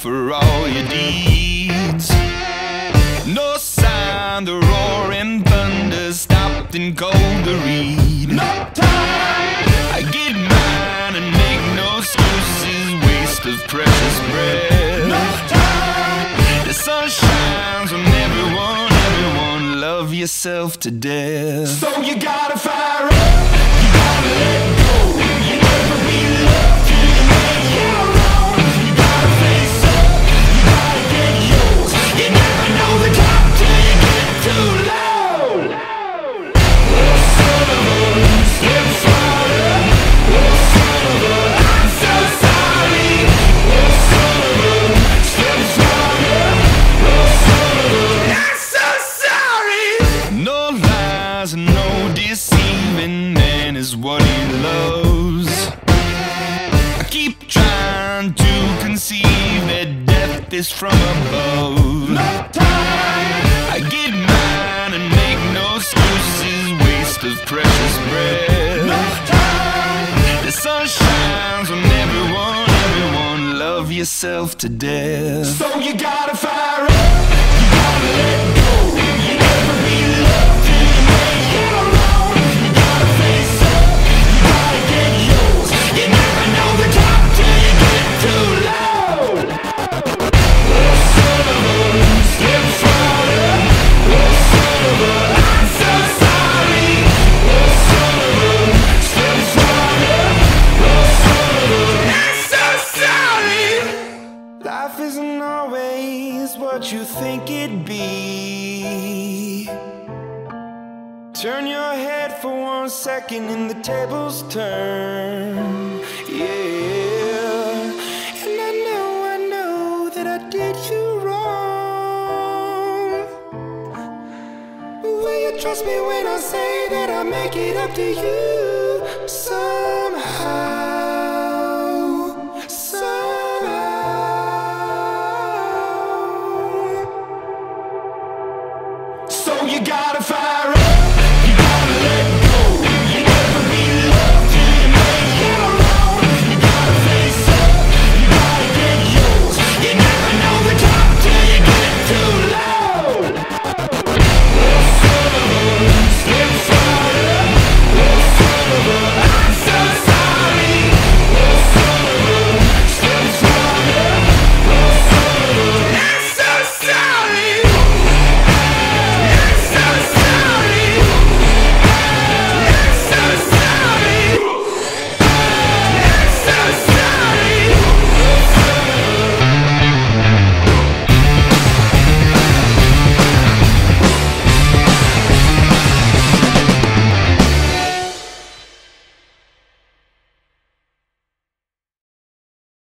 for all your deeds. No sign the roaring thunder stopped and cold to read. No time. I get mine and make no excuses. Waste of precious breath. No time. The sun shines on everyone, everyone. Love yourself to death. So you gotta fire up. You gotta let and no deceiving man is what he loves. I keep trying to conceive that death is from above. No time. I get mine and make no excuses. Waste of precious breath. No time. The sun shines on everyone, everyone. Love yourself to death. So you gotta fire up. You think it'd be. Turn your head for one second and the tables turn. Yeah. And I know, I know that I did you wrong. Will you trust me when I say that I make it up to you? you gotta fight.